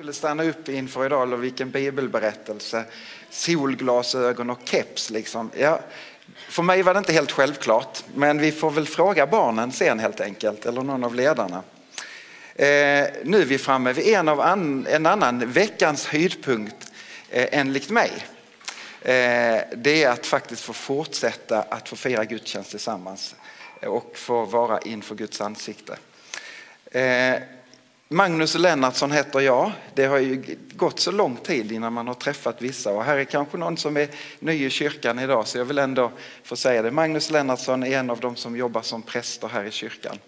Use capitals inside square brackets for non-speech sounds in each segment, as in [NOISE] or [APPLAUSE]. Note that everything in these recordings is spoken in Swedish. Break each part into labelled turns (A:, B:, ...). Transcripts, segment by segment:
A: Skulle stanna upp inför idag och vilken bibelberättelse. Solglasögon och keps liksom. Ja, för mig var det inte helt självklart, men vi får väl fråga barnen sen helt enkelt, eller någon av ledarna. Eh, nu är vi framme vid en, av an, en annan veckans höjdpunkt eh, enligt mig. Eh, det är att faktiskt få fortsätta att få fira gudstjänst tillsammans och få vara inför Guds ansikte. Eh, Magnus Lennartsson heter jag. Det har ju gått så lång tid innan man har träffat vissa och här är kanske någon som är ny i kyrkan idag så jag vill ändå få säga det. Magnus Lennartsson är en av de som jobbar som präster här i kyrkan.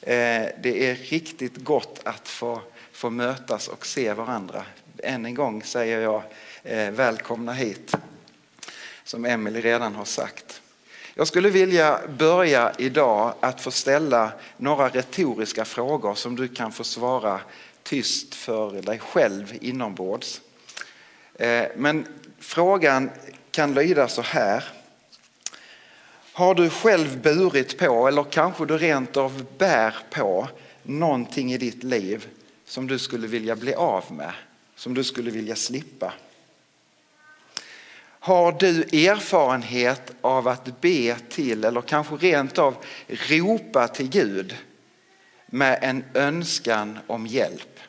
A: Eh, det är riktigt gott att få, få mötas och se varandra. Än en gång säger jag eh, välkomna hit, som Emelie redan har sagt. Jag skulle vilja börja idag att få ställa några retoriska frågor som du kan få svara tyst för dig själv inombords. Eh, men frågan kan lyda så här. Har du själv burit på eller kanske du rent av bär på någonting i ditt liv som du skulle vilja bli av med, som du skulle vilja slippa? Har du erfarenhet av att be till eller kanske rent av ropa till Gud med en önskan om hjälp?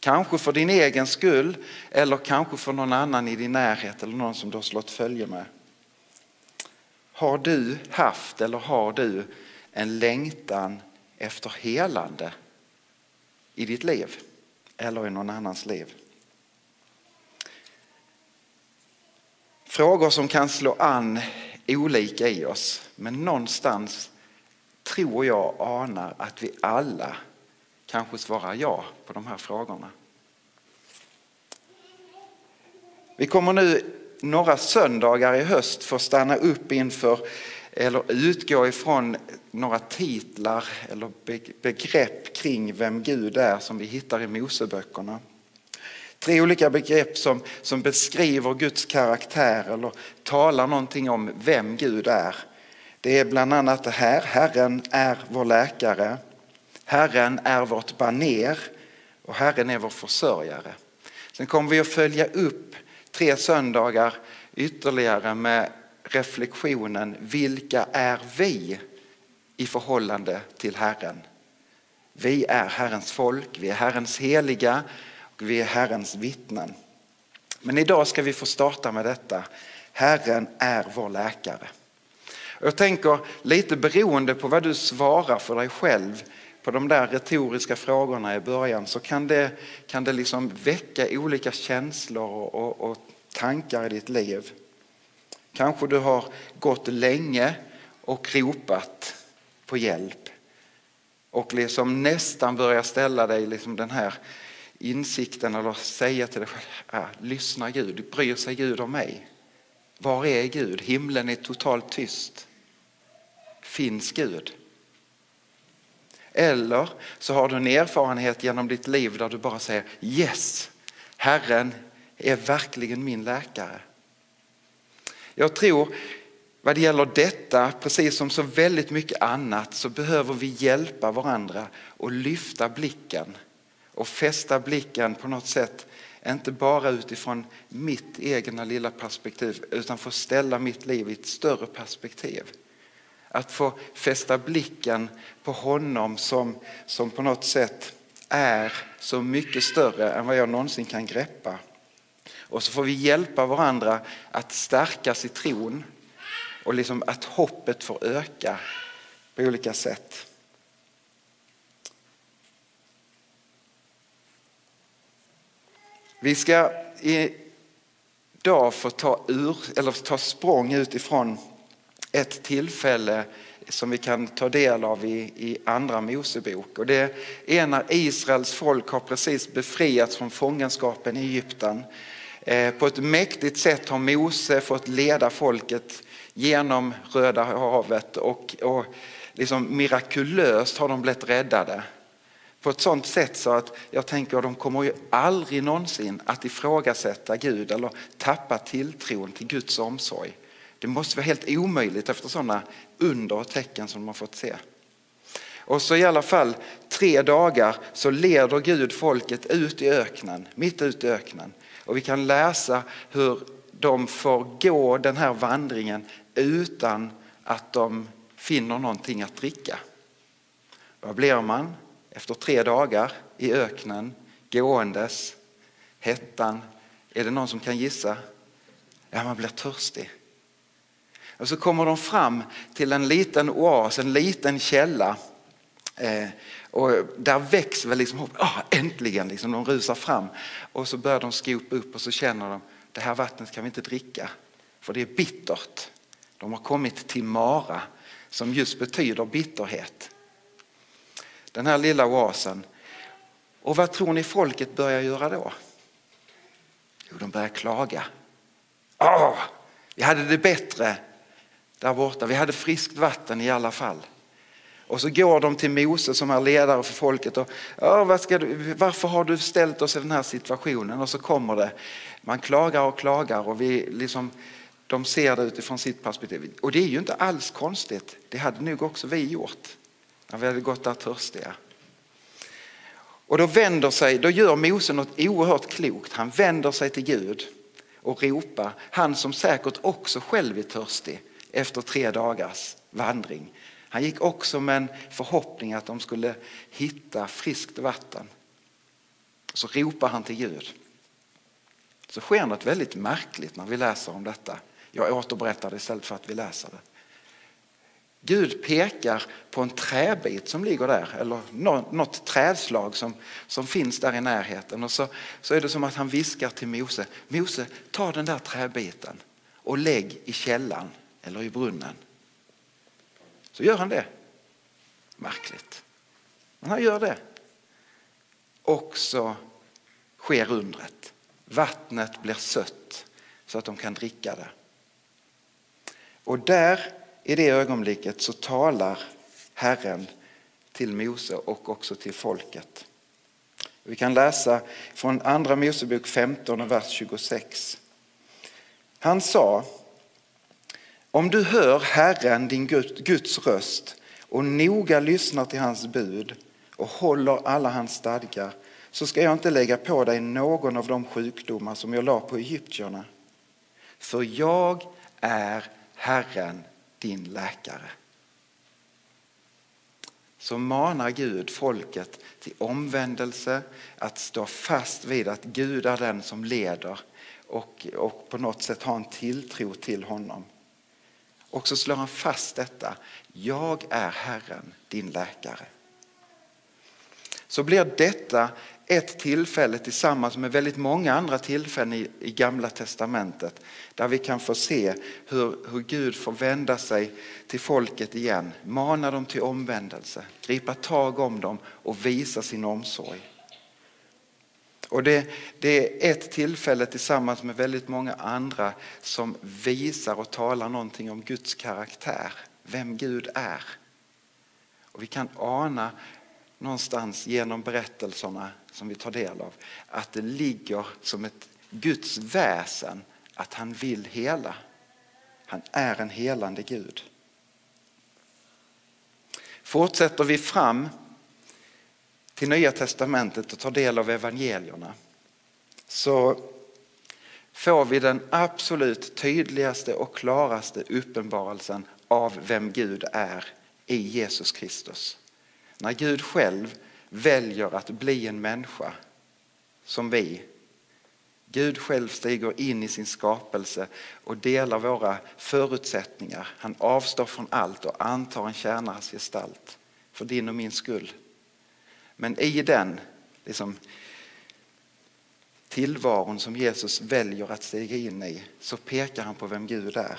A: Kanske för din egen skull eller kanske för någon annan i din närhet eller någon som du har slått följe med. Har du haft eller har du en längtan efter helande i ditt liv eller i någon annans liv? Frågor som kan slå an olika i oss men någonstans tror jag anar att vi alla kanske svarar ja på de här frågorna. Vi kommer nu några söndagar i höst få stanna upp inför eller utgå ifrån några titlar eller begrepp kring vem Gud är som vi hittar i Moseböckerna. Tre olika begrepp som, som beskriver Guds karaktär eller talar någonting om vem Gud är. Det är bland annat det här, Herren är vår läkare, Herren är vårt baner och Herren är vår försörjare. Sen kommer vi att följa upp tre söndagar ytterligare med reflektionen vilka är vi i förhållande till Herren? Vi är Herrens folk, vi är Herrens heliga vi är Herrens vittnen. Men idag ska vi få starta med detta. Herren är vår läkare. Jag tänker lite beroende på vad du svarar för dig själv på de där retoriska frågorna i början så kan det, kan det liksom väcka olika känslor och, och, och tankar i ditt liv. Kanske du har gått länge och ropat på hjälp och liksom nästan börjar ställa dig liksom den här insikten eller säga till dig själv, ah, lyssna Gud, bryr sig Gud om mig? Var är Gud? Himlen är totalt tyst. Finns Gud? Eller så har du en erfarenhet genom ditt liv där du bara säger yes, Herren är verkligen min läkare. Jag tror vad det gäller detta, precis som så väldigt mycket annat, så behöver vi hjälpa varandra och lyfta blicken och fästa blicken på något sätt, inte bara utifrån mitt egna lilla perspektiv, utan få ställa mitt liv i ett större perspektiv. Att få fästa blicken på honom som, som på något sätt är så mycket större än vad jag någonsin kan greppa. Och så får vi hjälpa varandra att stärkas i tron och liksom att hoppet får öka på olika sätt. Vi ska idag få ta, ur, eller ta språng utifrån ett tillfälle som vi kan ta del av i, i Andra Mosebok. Och det är när Israels folk har precis befriats från fångenskapen i Egypten. Eh, på ett mäktigt sätt har Mose fått leda folket genom Röda havet och, och liksom mirakulöst har de blivit räddade. På ett sånt sätt så att jag tänker att de kommer ju aldrig någonsin att ifrågasätta Gud eller tappa tilltron till Guds omsorg. Det måste vara helt omöjligt efter sådana under och tecken som de har fått se. Och så i alla fall tre dagar så leder Gud folket ut i öknen, mitt ut i öknen. Och vi kan läsa hur de får gå den här vandringen utan att de finner någonting att dricka. Vad blir man efter tre dagar i öknen gåendes, hettan? Är det någon som kan gissa? Ja, man blir törstig. Och så kommer de fram till en liten oas, en liten källa. Eh, och där växer väl liksom hopp. Ah, äntligen, liksom, de rusar fram. Och så börjar de skopa upp och så känner de det här vattnet kan vi inte dricka för det är bittert. De har kommit till Mara som just betyder bitterhet. Den här lilla oasen. Och vad tror ni folket börjar göra då? Jo, de börjar klaga. Åh, vi hade det bättre där borta. Vi hade friskt vatten i alla fall. Och så går de till Mose som är ledare för folket. Och, du, varför har du ställt oss i den här situationen? Och så kommer det. Man klagar och klagar och vi liksom, de ser det utifrån sitt perspektiv. Och det är ju inte alls konstigt. Det hade nog också vi gjort när vi hade gått där törstiga. Och då vänder sig, då gör Mose något oerhört klokt. Han vänder sig till Gud och ropar, han som säkert också själv är törstig efter tre dagars vandring. Han gick också med en förhoppning att de skulle hitta friskt vatten. Så ropar han till Gud. Så sker något väldigt märkligt när vi läser om detta. Jag återberättar det istället för att vi läser det. Gud pekar på en träbit som ligger där, eller något trädslag som, som finns där i närheten. Och så, så är det som att han viskar till Mose, Mose ta den där träbiten och lägg i källan eller i brunnen. Så gör han det. Märkligt. Men han gör det. Och så sker undret. Vattnet blir sött så att de kan dricka det. Och där i det ögonblicket så talar Herren till Mose och också till folket. Vi kan läsa från andra Mosebok 15 och vers 26. Han sa om du hör Herren, din Guds röst och noga lyssnar till hans bud och håller alla hans stadgar så ska jag inte lägga på dig någon av de sjukdomar som jag la på egyptierna. För jag är Herren, din läkare. Så manar Gud folket till omvändelse, att stå fast vid att Gud är den som leder och, och på något sätt ha en tilltro till honom. Och så slår han fast detta. Jag är Herren, din läkare. Så blir detta ett tillfälle tillsammans med väldigt många andra tillfällen i, i Gamla Testamentet där vi kan få se hur, hur Gud får vända sig till folket igen, mana dem till omvändelse, gripa tag om dem och visa sin omsorg. Och det, det, är ett tillfälle tillsammans med väldigt många andra som visar och talar någonting om Guds karaktär, vem Gud är. Och vi kan ana någonstans genom berättelserna som vi tar del av att det ligger som ett Guds väsen att han vill hela. Han är en helande Gud. Fortsätter vi fram till Nya Testamentet och tar del av evangelierna så får vi den absolut tydligaste och klaraste uppenbarelsen av vem Gud är i Jesus Kristus. När Gud själv väljer att bli en människa som vi. Gud själv stiger in i sin skapelse och delar våra förutsättningar. Han avstår från allt och antar en tjänares gestalt för din och min skull. Men i den liksom, tillvaron som Jesus väljer att stiga in i så pekar han på vem Gud är.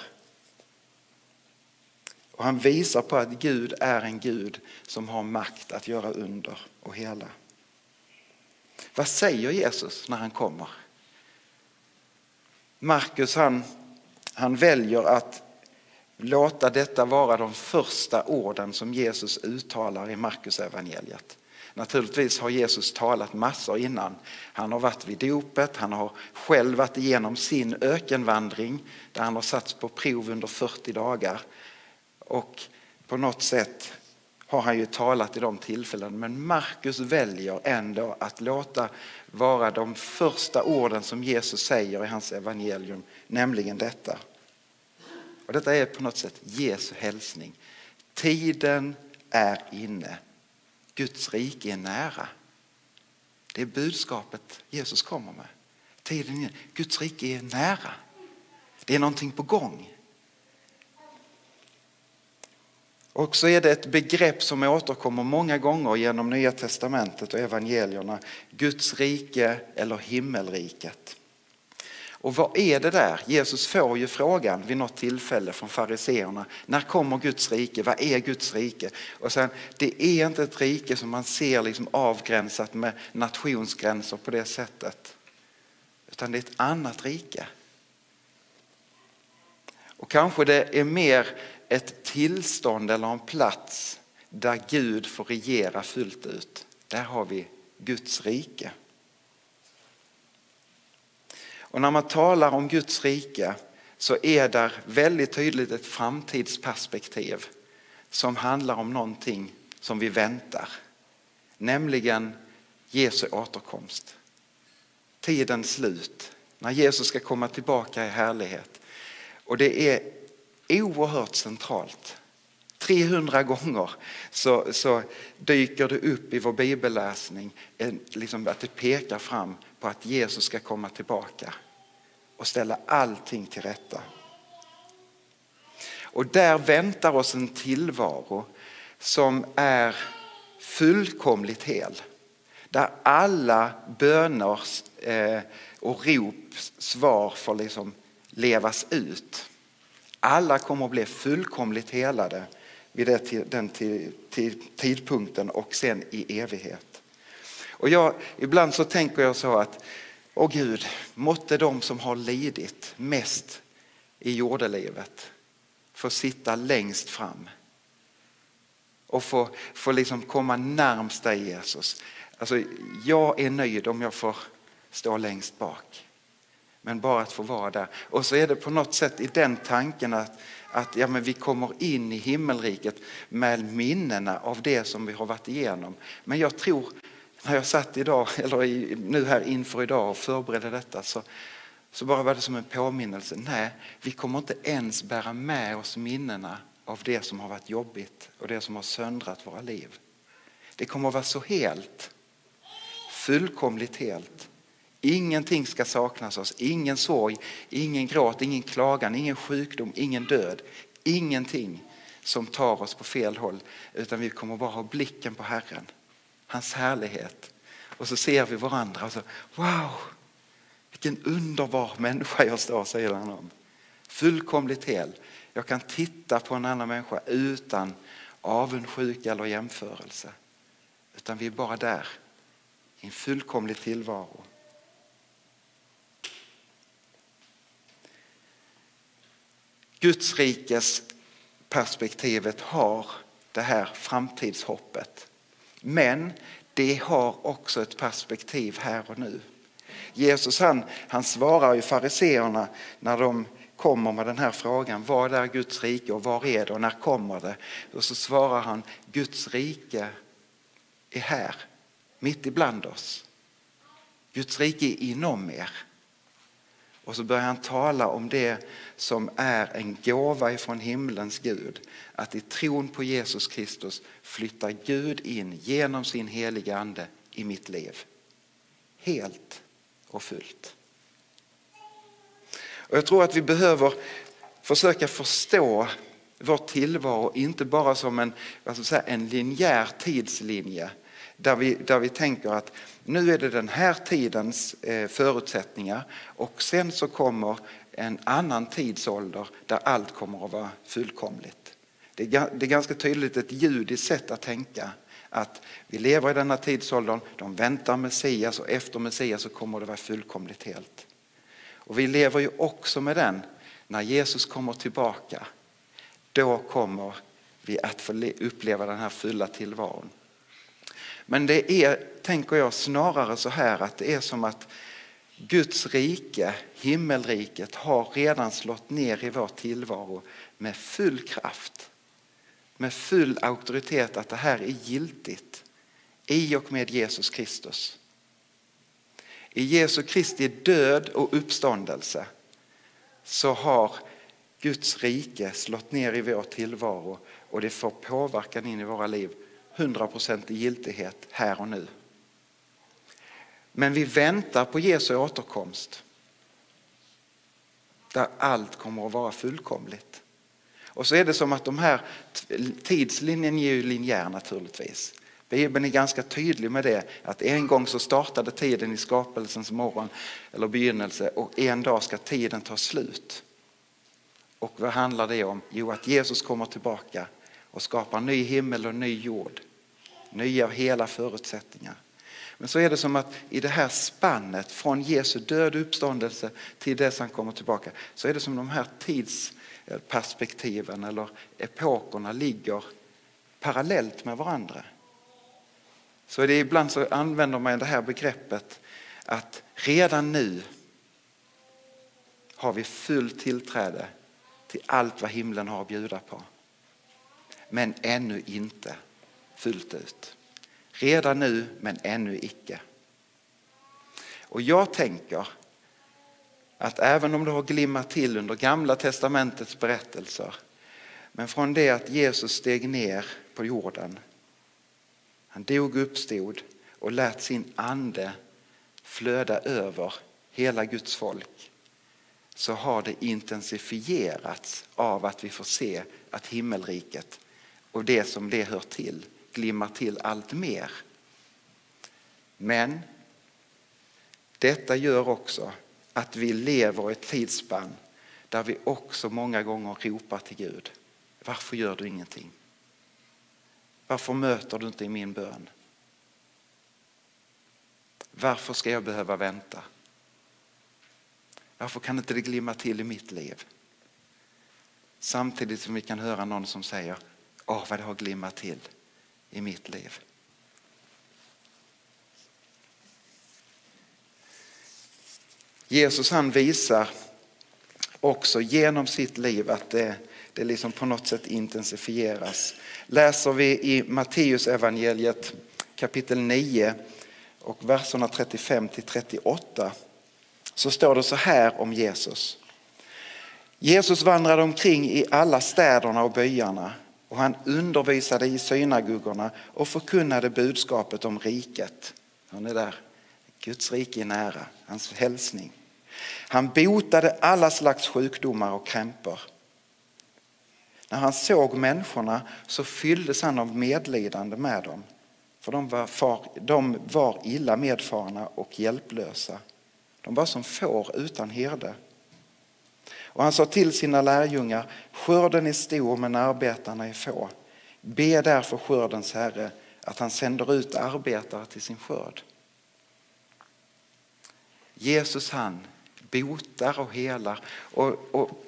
A: Och han visar på att Gud är en Gud som har makt att göra under och hela. Vad säger Jesus när han kommer? Markus han, han väljer att låta detta vara de första orden som Jesus uttalar i Markus evangeliet. Naturligtvis har Jesus talat massor innan. Han har varit vid dopet, han har själv varit igenom sin ökenvandring där han har satts på prov under 40 dagar. Och på något sätt har han ju talat i de tillfällena men Markus väljer ändå att låta vara de första orden som Jesus säger i hans evangelium, nämligen detta. Och detta är på något sätt Jesu hälsning. Tiden är inne. Guds rike är nära. Det är budskapet Jesus kommer med. Tiden är inne. Guds rike är nära. Det är någonting på gång. Och så är det ett begrepp som återkommer många gånger genom Nya Testamentet och evangelierna. Guds rike eller himmelriket. Och vad är det där? Jesus får ju frågan vid något tillfälle från fariseerna. När kommer Guds rike? Vad är Guds rike? Och sen, det är inte ett rike som man ser liksom avgränsat med nationsgränser på det sättet. Utan det är ett annat rike. Och kanske det är mer ett tillstånd eller en plats där Gud får regera fullt ut. Där har vi Guds rike. Och när man talar om Guds rike så är där väldigt tydligt ett framtidsperspektiv som handlar om någonting som vi väntar. Nämligen Jesu återkomst. Tidens slut. När Jesus ska komma tillbaka i härlighet. Och det är oerhört centralt. 300 gånger så, så dyker det upp i vår bibelläsning en, liksom att det pekar fram på att Jesus ska komma tillbaka och ställa allting till rätta. Och där väntar oss en tillvaro som är fullkomligt hel. Där alla böner eh, och rop, svar får liksom levas ut. Alla kommer att bli fullkomligt helade vid den tidpunkten och sen i evighet. Och jag, ibland så tänker jag så att, åh Gud, måtte de som har lidit mest i jordelivet få sitta längst fram och få, få liksom komma närmst dig Jesus. Alltså, jag är nöjd om jag får stå längst bak. Men bara att få vara där. Och så är det på något sätt i den tanken att, att ja, men vi kommer in i himmelriket med minnena av det som vi har varit igenom. Men jag tror, när jag satt idag, [LAUGHS] eller nu här inför idag och förberedde detta, så, så bara var det som en påminnelse. Nej, vi kommer inte ens bära med oss minnena av det som har varit jobbigt och det som har söndrat våra liv. Det kommer att vara så helt, fullkomligt helt Ingenting ska saknas oss, ingen sorg, ingen gråt, ingen klagan, ingen sjukdom, ingen död. Ingenting som tar oss på fel håll utan vi kommer bara ha blicken på Herren, hans härlighet. Och så ser vi varandra och så, wow, vilken underbar människa jag står, säger han om. Fullkomligt hel. Jag kan titta på en annan människa utan avundsjuka eller jämförelse. Utan vi är bara där i en fullkomlig tillvaro. Guds rikes perspektivet har det här framtidshoppet. Men det har också ett perspektiv här och nu. Jesus han, han svarar ju fariseerna när de kommer med den här frågan. Vad är Guds rike och var är det och när kommer det? Och så svarar han Guds rike är här, mitt ibland oss. Guds rike är inom er. Och så börjar han tala om det som är en gåva ifrån himlens Gud. Att i tron på Jesus Kristus flyttar Gud in genom sin heliga ande i mitt liv. Helt och fullt. Och jag tror att vi behöver försöka förstå vår tillvaro inte bara som en, vad ska säga, en linjär tidslinje där vi, där vi tänker att nu är det den här tidens eh, förutsättningar och sen så kommer en annan tidsålder där allt kommer att vara fullkomligt. Det är ganska tydligt ett judiskt sätt att tänka. Att vi lever i denna tidsåldern, de väntar Messias och efter Messias så kommer det vara fullkomligt helt. Och vi lever ju också med den, när Jesus kommer tillbaka, då kommer vi att få uppleva den här fulla tillvaron. Men det är, tänker jag, snarare så här att det är som att Guds rike, himmelriket, har redan slått ner i vår tillvaro med full kraft. Med full auktoritet att det här är giltigt i och med Jesus Kristus. I Jesu Kristi död och uppståndelse så har Guds rike slått ner i vår tillvaro och det får påverkan in i våra liv hundraprocentig giltighet här och nu. Men vi väntar på Jesu återkomst. Där allt kommer att vara fullkomligt. Och så är det som att de här tidslinjen är ju linjär naturligtvis. Bibeln är ganska tydlig med det, att en gång så startade tiden i skapelsens morgon eller begynnelse och en dag ska tiden ta slut. Och vad handlar det om? Jo, att Jesus kommer tillbaka och skapar ny himmel och ny jord. Nya och hela förutsättningar. Men så är det som att i det här spannet från Jesu död och uppståndelse till dess han kommer tillbaka så är det som de här tidsperspektiven eller epokerna ligger parallellt med varandra. Så det är ibland så använder man det här begreppet att redan nu har vi fullt tillträde till allt vad himlen har att bjuda på. Men ännu inte fullt ut. Redan nu, men ännu icke. Och jag tänker att även om det har glimmat till under gamla testamentets berättelser, men från det att Jesus steg ner på jorden, han dog och uppstod och lät sin ande flöda över hela Guds folk, så har det intensifierats av att vi får se att himmelriket och det som det hör till glimmar till allt mer. Men detta gör också att vi lever i ett tidsspann där vi också många gånger ropar till Gud. Varför gör du ingenting? Varför möter du inte i min bön? Varför ska jag behöva vänta? Varför kan inte det glimma till i mitt liv? Samtidigt som vi kan höra någon som säger, åh vad det har glimmat till i mitt liv. Jesus han visar också genom sitt liv att det, det liksom på något sätt intensifieras. Läser vi i Matteus evangeliet kapitel 9 och verserna 35 till 38 så står det så här om Jesus. Jesus vandrade omkring i alla städerna och byarna och han undervisade i synagogorna och förkunnade budskapet om riket. Hör ni där? Guds rike är nära, hans hälsning. Han botade alla slags sjukdomar och krämpor. När han såg människorna så fylldes han av medlidande med dem. För de var, far, de var illa medfarna och hjälplösa. De var som får utan herde. Och han sa till sina lärjungar, skörden är stor men arbetarna är få. Be därför skördens herre att han sänder ut arbetare till sin skörd. Jesus han botar och helar. Och, och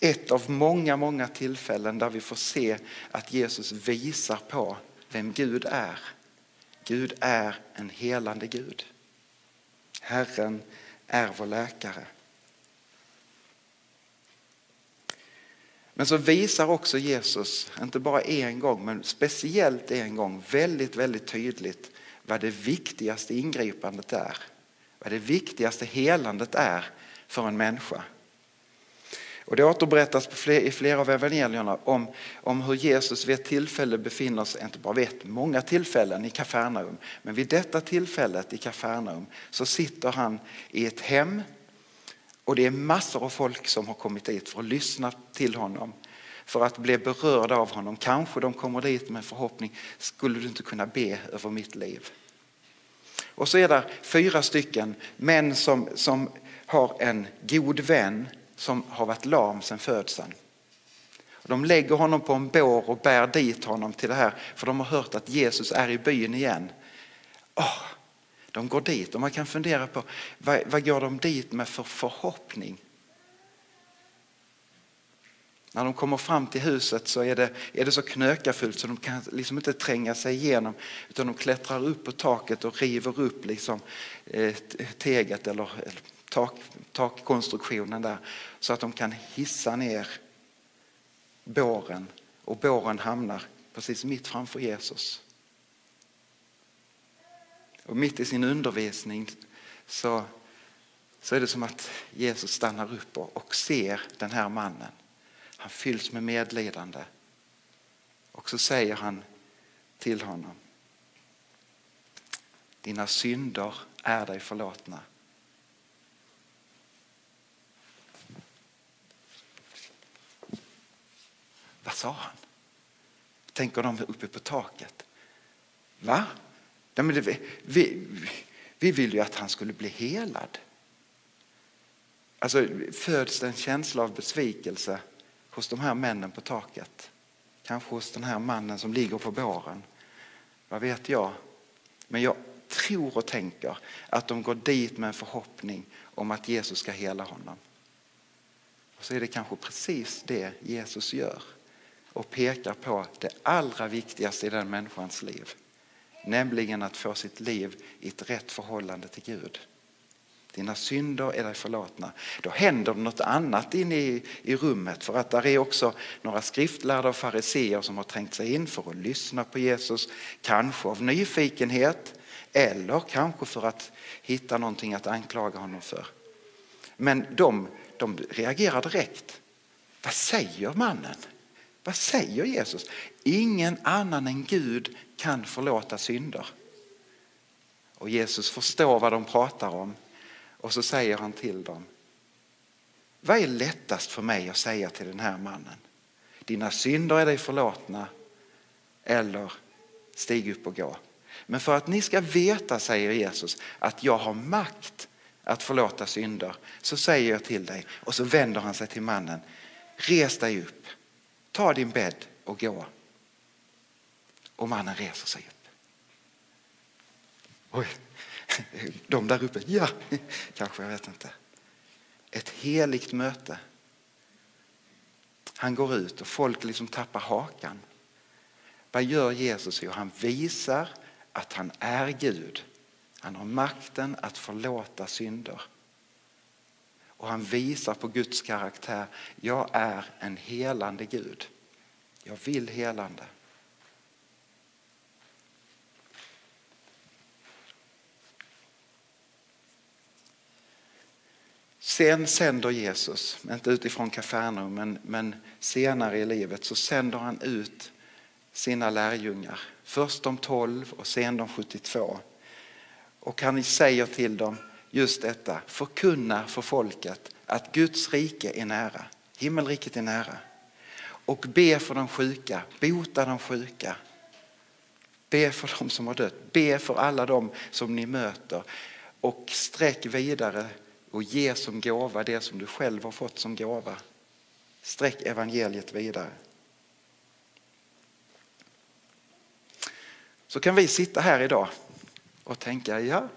A: ett av många, många tillfällen där vi får se att Jesus visar på vem Gud är. Gud är en helande Gud. Herren är vår läkare. Men så visar också Jesus, inte bara en gång men speciellt en gång, väldigt, väldigt tydligt vad det viktigaste ingripandet är. Vad det viktigaste helandet är för en människa. Och det återberättas i flera av evangelierna om, om hur Jesus vid ett tillfälle befinner sig, inte bara vid ett, många tillfällen i Kafarnaum, men vid detta tillfället i Kafarnaum så sitter han i ett hem och det är massor av folk som har kommit dit för att lyssna till honom, för att bli berörda av honom. Kanske de kommer dit med en förhoppning, skulle du inte kunna be över mitt liv? Och så är det fyra stycken män som, som har en god vän som har varit lam sedan födseln. De lägger honom på en bår och bär dit honom till det här för de har hört att Jesus är i byn igen. Oh, de går dit och man kan fundera på vad, vad går de dit med för förhoppning? När de kommer fram till huset så är det, är det så knökafullt så de kan liksom inte tränga sig igenom utan de klättrar upp på taket och river upp liksom, eh, teget eller, eller tak, takkonstruktionen där så att de kan hissa ner båren och båren hamnar precis mitt framför Jesus. Och mitt i sin undervisning så, så är det som att Jesus stannar upp och, och ser den här mannen. Han fylls med medlidande. Och så säger han till honom. Dina synder är dig förlåtna. Vad sa han? Tänker de uppe på taket. Va? Vi, vi, vi vill ju att han skulle bli helad. Alltså föds det en känsla av besvikelse hos de här männen på taket. Kanske hos den här mannen som ligger på båren. Vad vet jag? Men jag tror och tänker att de går dit med en förhoppning om att Jesus ska hela honom. Och så är det kanske precis det Jesus gör och pekar på det allra viktigaste i den människans liv. Nämligen att få sitt liv i ett rätt förhållande till Gud. Dina synder är dig förlåtna. Då händer det något annat inne i, i rummet för att där är också några skriftlärda och fariseer som har trängt sig in för att lyssna på Jesus. Kanske av nyfikenhet eller kanske för att hitta någonting att anklaga honom för. Men de, de reagerar direkt. Vad säger mannen? Vad säger Jesus? Ingen annan än Gud kan förlåta synder. Och Jesus förstår vad de pratar om och så säger han till dem. Vad är lättast för mig att säga till den här mannen? Dina synder är dig förlåtna eller stig upp och gå. Men för att ni ska veta, säger Jesus, att jag har makt att förlåta synder så säger jag till dig och så vänder han sig till mannen. Res dig upp, ta din bädd och gå. Och mannen reser sig upp. Oj, de där uppe, ja, kanske, jag vet inte. Ett heligt möte. Han går ut och folk liksom tappar hakan. Vad gör Jesus? Jo, han visar att han är Gud. Han har makten att förlåta synder. Och han visar på Guds karaktär. Jag är en helande Gud. Jag vill helande. Sen sänder Jesus, inte utifrån Kafarnaum men, men senare i livet så sänder han ut sina lärjungar. Först de tolv och sen de 72. Och han säger till dem just detta, förkunna för folket att Guds rike är nära, himmelriket är nära. Och be för de sjuka, bota de sjuka. Be för de som har dött, be för alla de som ni möter och sträck vidare och ge som gåva det som du själv har fått som gåva. Sträck evangeliet vidare. Så kan vi sitta här idag och tänka, ja,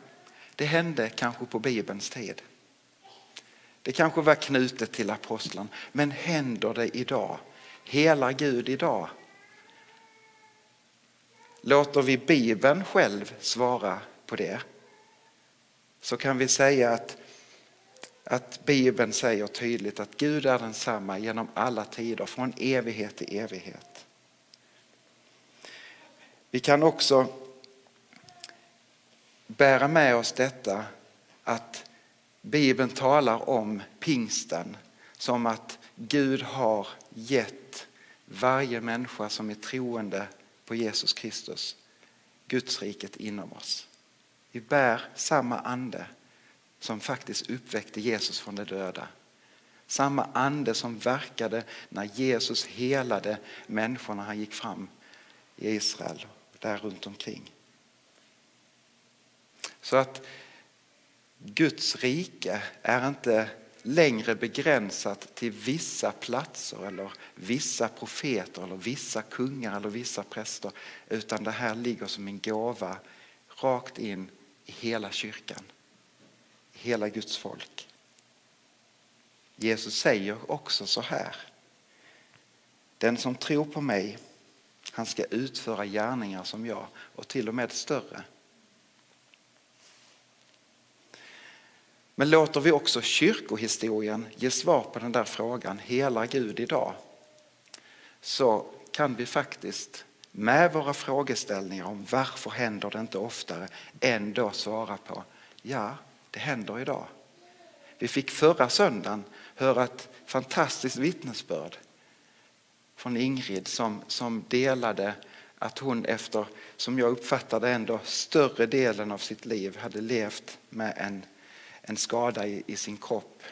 A: det hände kanske på Bibelns tid. Det kanske var knutet till apostlarna, men händer det idag? Hela Gud idag? Låter vi Bibeln själv svara på det? Så kan vi säga att att Bibeln säger tydligt att Gud är densamma genom alla tider, från evighet till evighet. Vi kan också bära med oss detta att Bibeln talar om pingsten som att Gud har gett varje människa som är troende på Jesus Kristus Gudsriket inom oss. Vi bär samma ande som faktiskt uppväckte Jesus från de döda. Samma ande som verkade när Jesus helade människorna han gick fram i Israel och där runt omkring. Så att Guds rike är inte längre begränsat till vissa platser eller vissa profeter eller vissa kungar eller vissa präster utan det här ligger som en gåva rakt in i hela kyrkan, hela Guds folk. Jesus säger också så här. Den som tror på mig, han ska utföra gärningar som jag och till och med större. Men låter vi också kyrkohistorien ge svar på den där frågan, hela Gud idag? Så kan vi faktiskt med våra frågeställningar om varför händer det inte oftare ändå svara på, ja, det händer idag. Vi fick förra söndagen höra ett fantastiskt vittnesbörd från Ingrid som, som delade att hon efter, som jag uppfattade ändå, större delen av sitt liv hade levt med en, en skada i, i sin kropp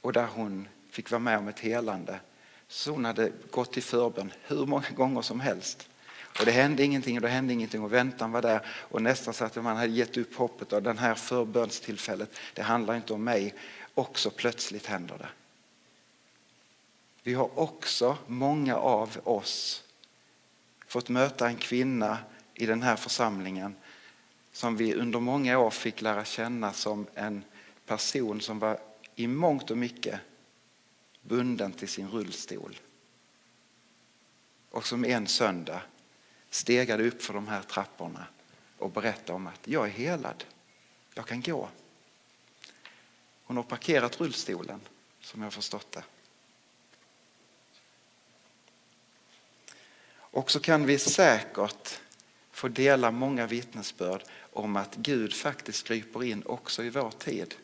A: och där hon fick vara med om ett helande. Så hon hade gått i förbön hur många gånger som helst. Och det hände ingenting och det hände ingenting och väntan var där och nästan så att man hade gett upp hoppet av den här förbönstillfället. Det handlar inte om mig. också plötsligt händer det. Vi har också, många av oss, fått möta en kvinna i den här församlingen som vi under många år fick lära känna som en person som var i mångt och mycket bunden till sin rullstol. Och som en söndag stegade upp för de här trapporna och berättade om att jag är helad, jag kan gå. Hon har parkerat rullstolen, som jag förstått det. Och så kan vi säkert få dela många vittnesbörd om att Gud faktiskt griper in också i vår tid.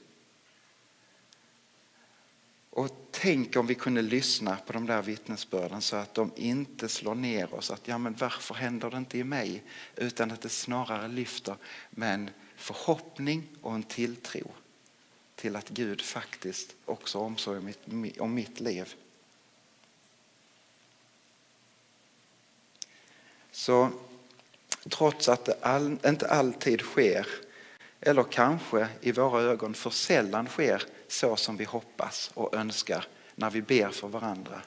A: Och tänk om vi kunde lyssna på de där vittnesbörden så att de inte slår ner oss. Att ja, men varför händer det inte i mig? Utan att det snarare lyfter med en förhoppning och en tilltro till att Gud faktiskt också omsorg om mitt, om mitt liv. Så trots att det all, inte alltid sker, eller kanske i våra ögon för sällan sker så som vi hoppas och önskar när vi ber för varandra,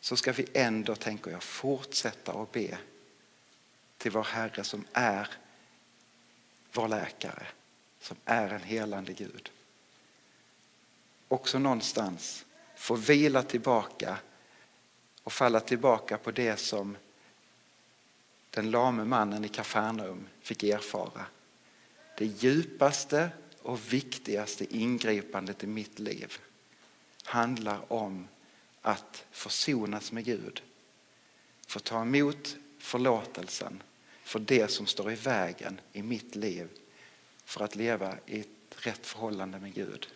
A: så ska vi ändå, tänker jag, fortsätta att be till vår Herre som är vår läkare, som är en helande Gud. Också någonstans få vila tillbaka och falla tillbaka på det som den lame mannen i Kafarnaum fick erfara. Det djupaste och viktigaste ingripandet i mitt liv handlar om att försonas med Gud. Få ta emot förlåtelsen för det som står i vägen i mitt liv för att leva i ett rätt förhållande med Gud.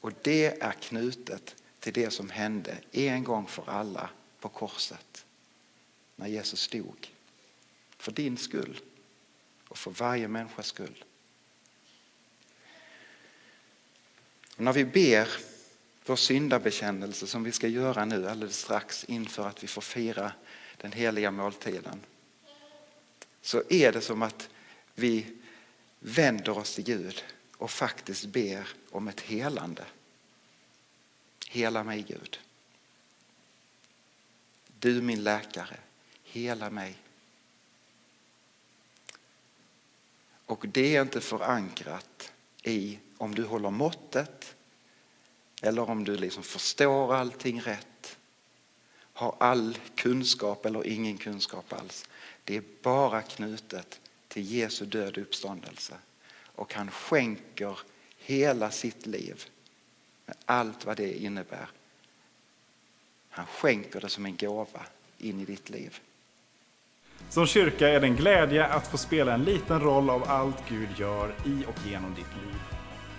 A: Och det är knutet till det som hände en gång för alla på korset när Jesus dog. För din skull och för varje människas skull. Och när vi ber vår syndabekännelse som vi ska göra nu alldeles strax inför att vi får fira den heliga måltiden så är det som att vi vänder oss till Gud och faktiskt ber om ett helande. Hela mig Gud. Du min läkare, hela mig. Och det är inte förankrat i om du håller måttet eller om du liksom förstår allting rätt, har all kunskap eller ingen kunskap alls. Det är bara knutet till Jesu död och uppståndelse. Och han skänker hela sitt liv med allt vad det innebär. Han skänker det som en gåva in i ditt liv.
B: Som kyrka är det en glädje att få spela en liten roll av allt Gud gör i och genom ditt liv.